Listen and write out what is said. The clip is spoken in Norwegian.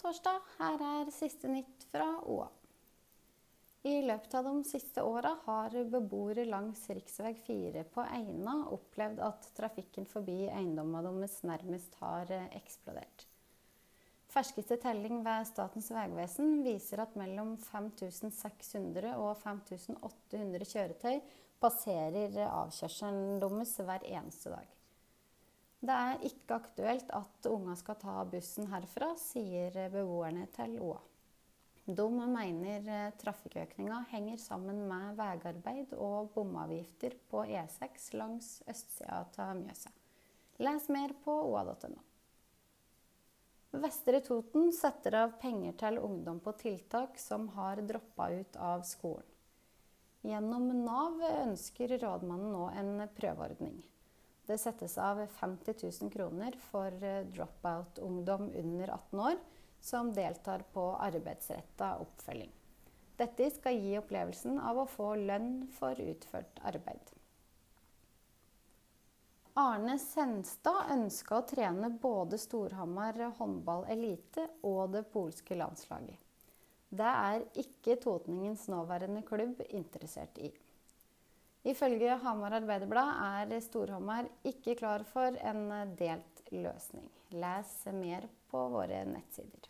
torsdag. Her er siste nytt fra OA. I løpet av de siste åra har beboere langs rv. 4 på Eina opplevd at trafikken forbi eiendommene deres nærmest har eksplodert. Ferskeste telling ved Statens vegvesen viser at mellom 5600 og 5800 kjøretøy passerer avkjørselen deres hver eneste dag. Det er ikke aktuelt at unga skal ta bussen herfra, sier beboerne til OA. De mener trafikkøkninga henger sammen med veiarbeid og bomavgifter på E6 langs østsida av Mjøsa. Les mer på oa.no. Vestre Toten setter av penger til ungdom på tiltak som har droppa ut av skolen. Gjennom Nav ønsker rådmannen nå en prøveordning. Det settes av 50 000 kroner for dropout-ungdom under 18 år som deltar på arbeidsretta oppfølging. Dette skal gi opplevelsen av å få lønn for utført arbeid. Arne Senstad ønska å trene både Storhamar håndball elite og det polske landslaget. Det er ikke totningens nåværende klubb interessert i. Ifølge Hamar Arbeiderblad er Storhamar ikke klar for en delt løsning. Les mer på våre nettsider.